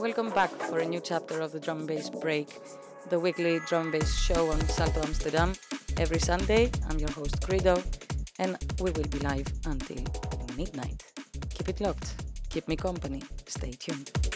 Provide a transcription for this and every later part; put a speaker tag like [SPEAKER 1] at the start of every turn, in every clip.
[SPEAKER 1] Welcome back for a new chapter of the Drum Bass Break, the weekly drum bass show on Salto Amsterdam. Every Sunday, I'm your host Credo, and we will be live until midnight. Keep it locked, keep me company, stay tuned.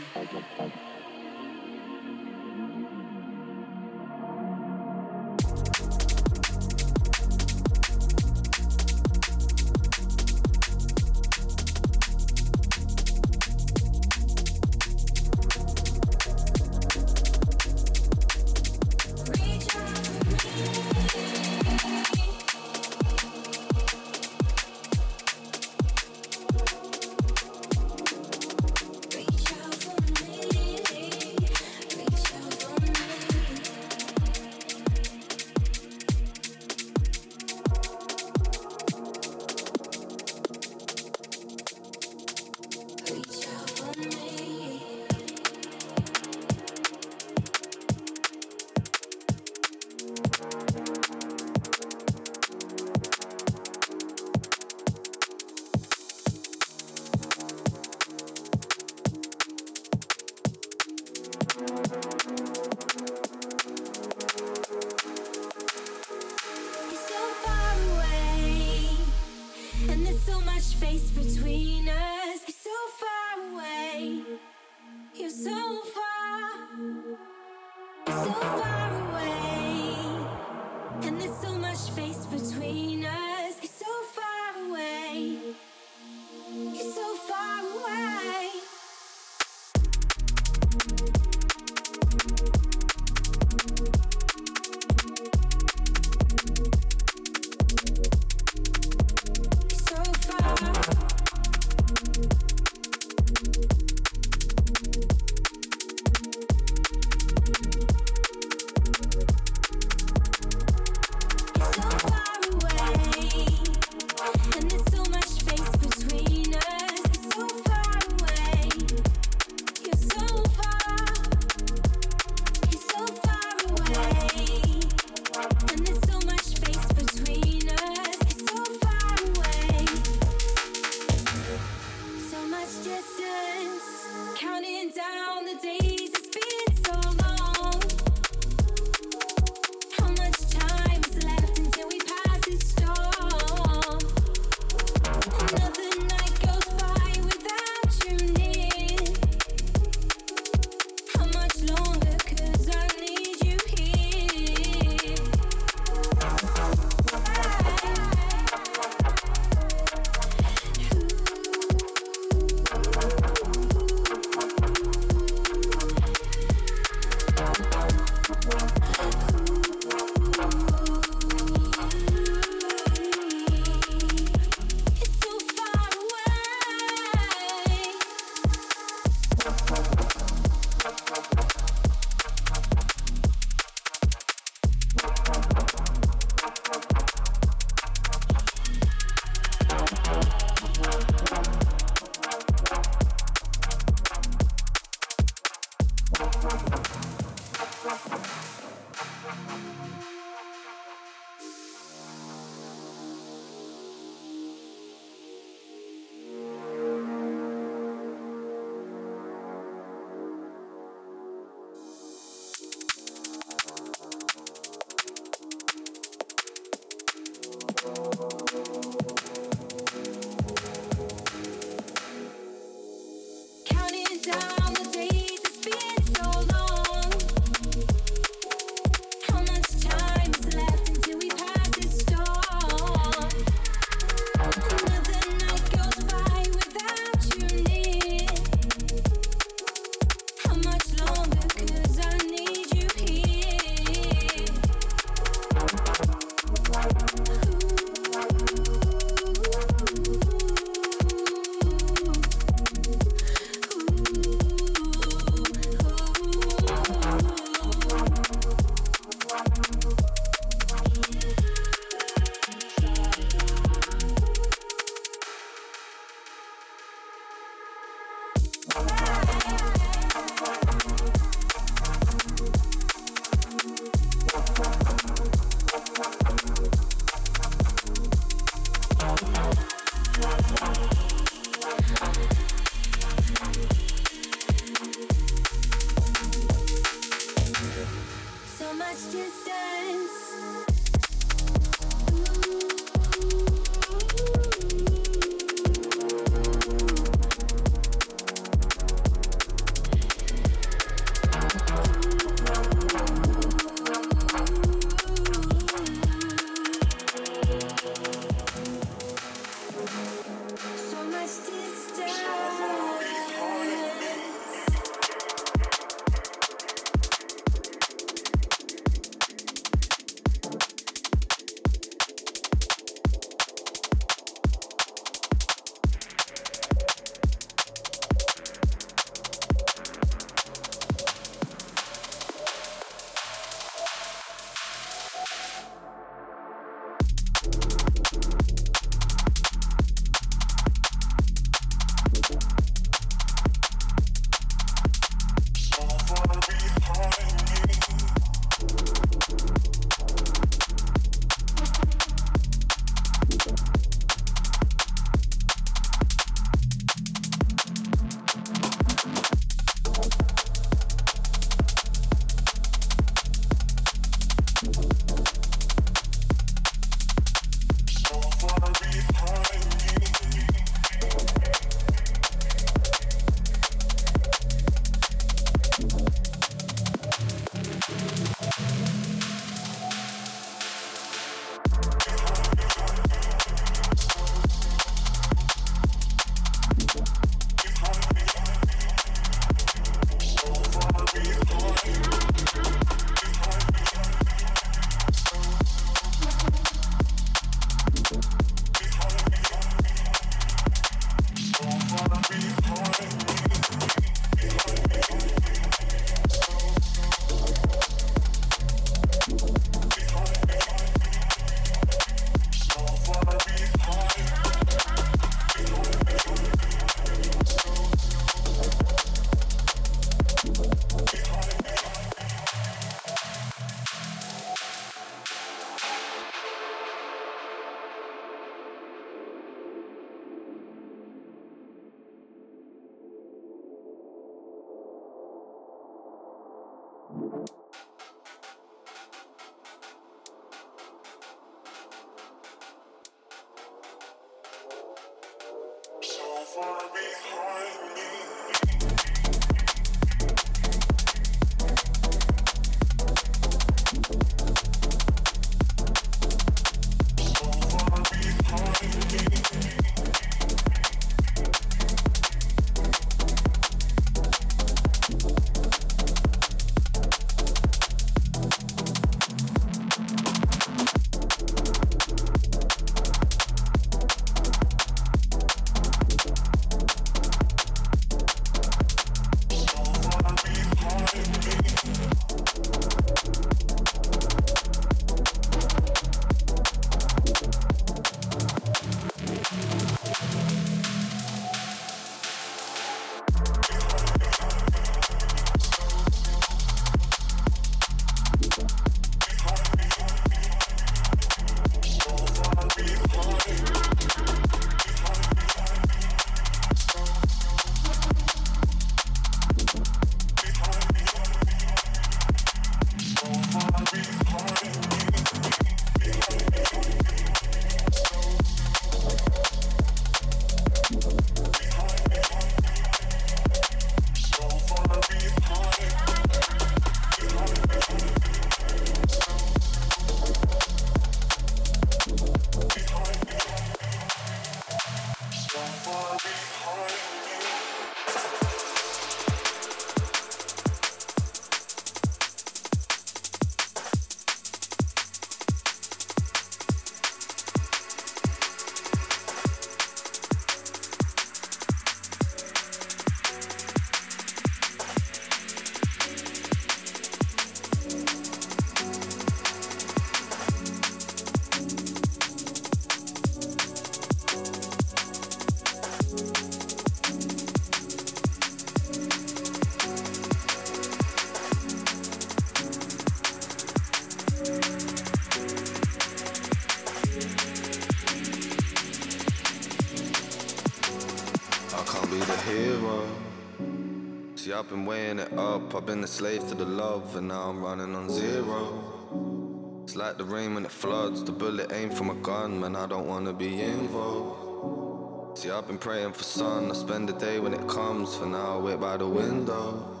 [SPEAKER 2] Been weighing it up. I've been a slave to the love, and now I'm running on zero. It's like the rain when it floods. The bullet aimed from a gun, man. I don't wanna be involved. See, I've been praying for sun. I spend the day when it comes. For now, I wait by the window.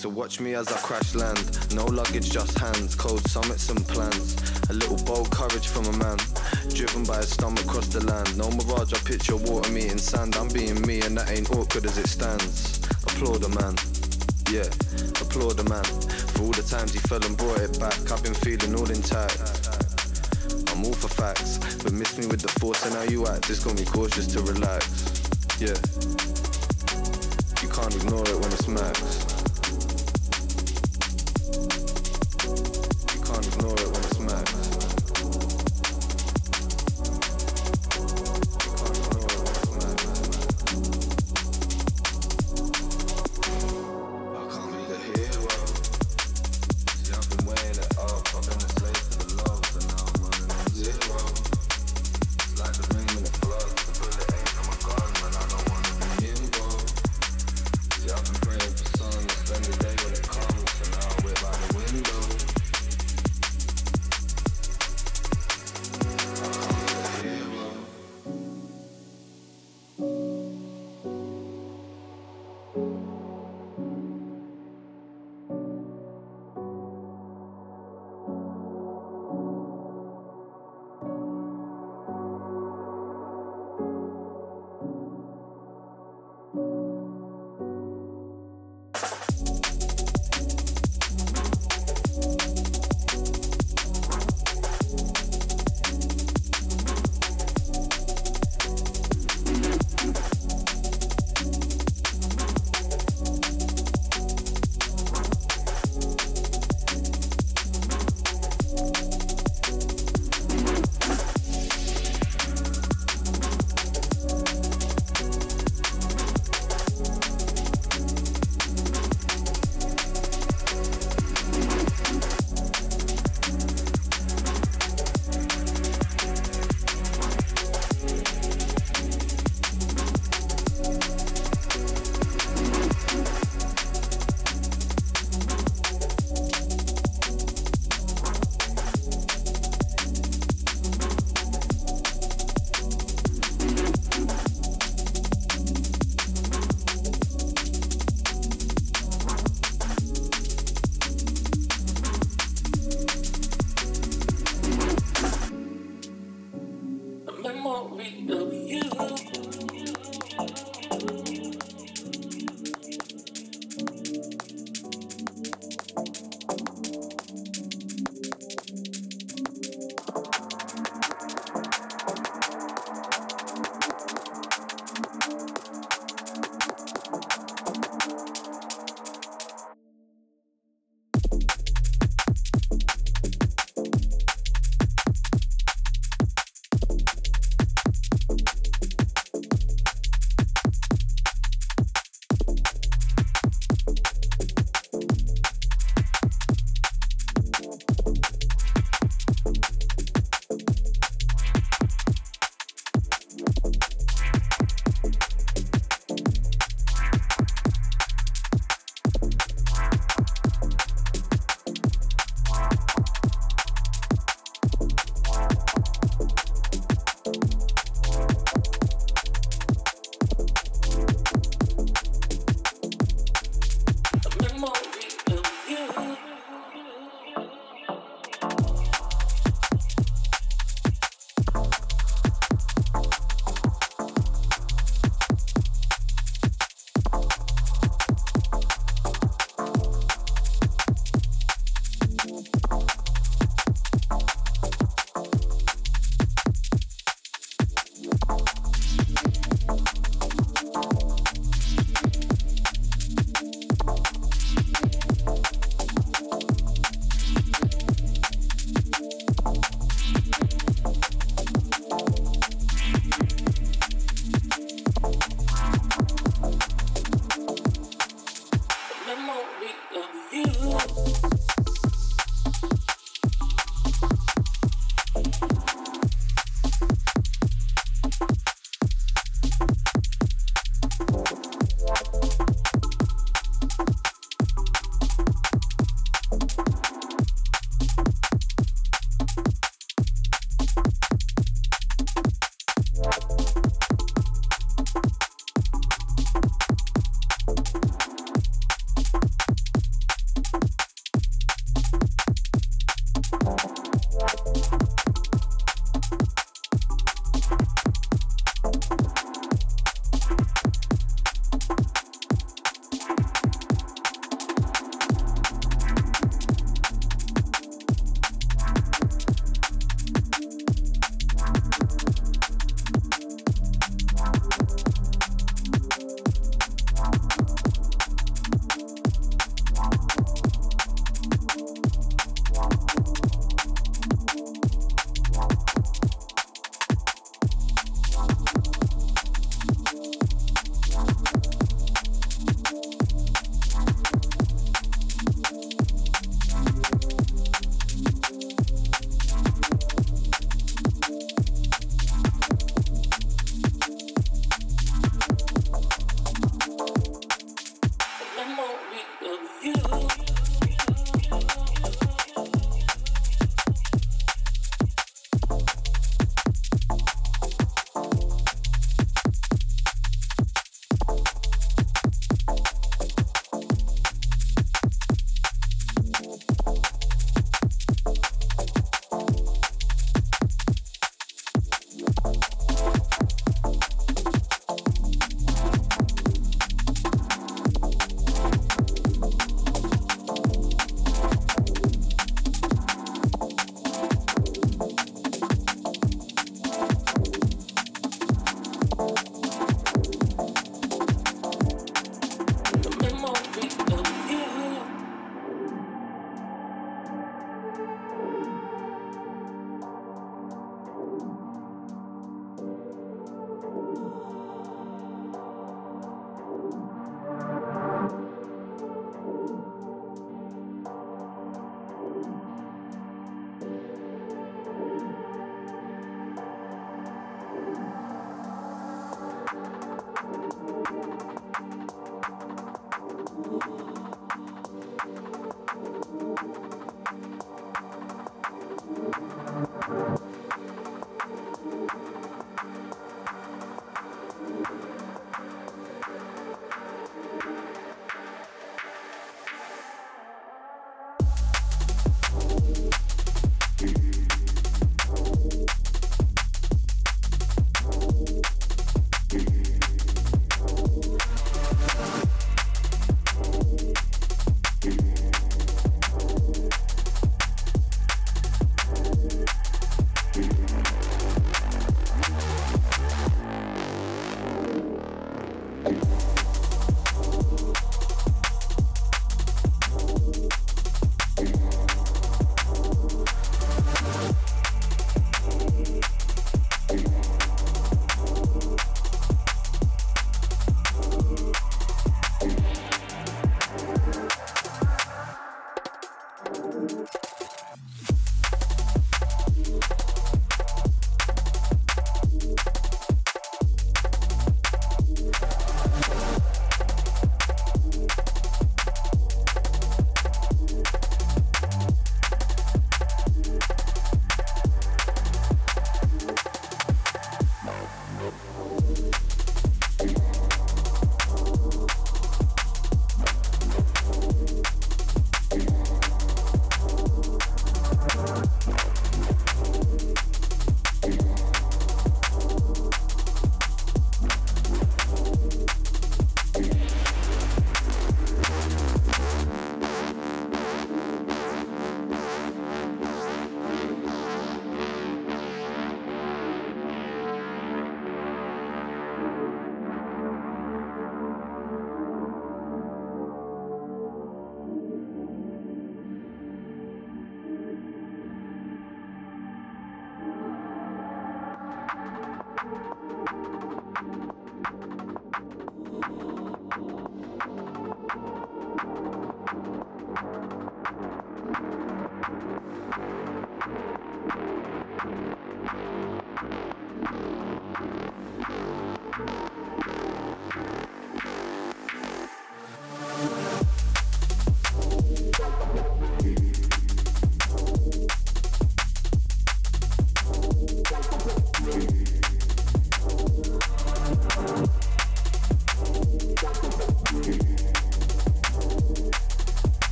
[SPEAKER 2] So watch me as I crash land. No luggage, just hands. Cold summits and plans. A little bold courage from a man. Driven by his stomach across the land. No mirage, I picture water meeting sand. I'm being me, and that ain't awkward as it stands. Applaud a man. Yeah, applaud a man. For all the times he fell and brought it back. I've been feeling all intact. I'm all for facts, but miss me with the force and how you act. Just got me cautious to relax. Yeah, you can't ignore it when it's max.
[SPEAKER 3] Thank you.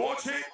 [SPEAKER 3] watching.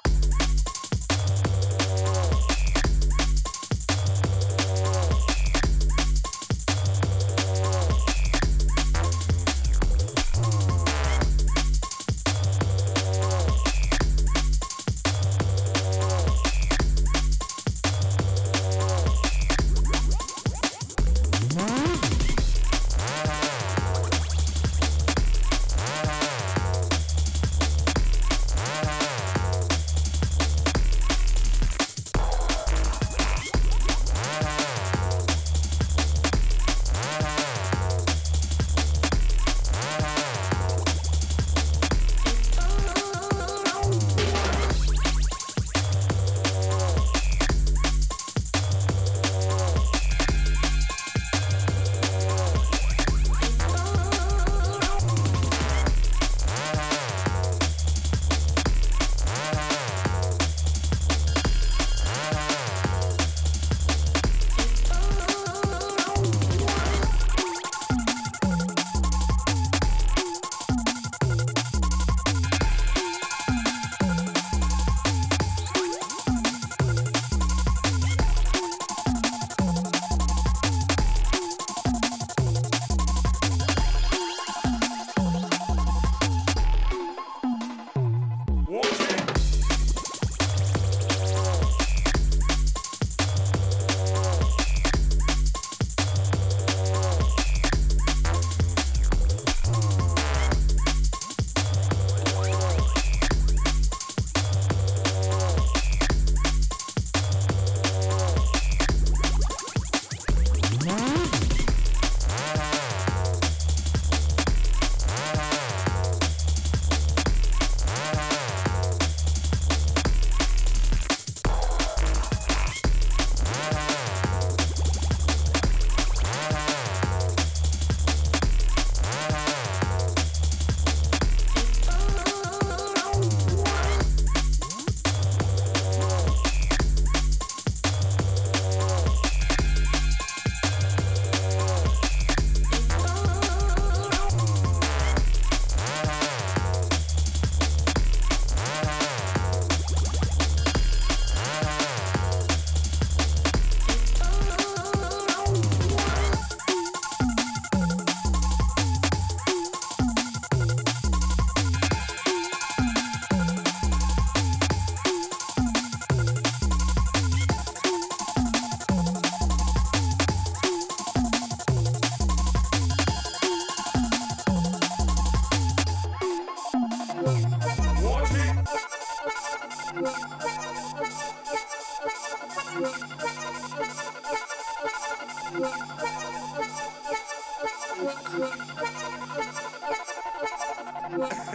[SPEAKER 3] Thank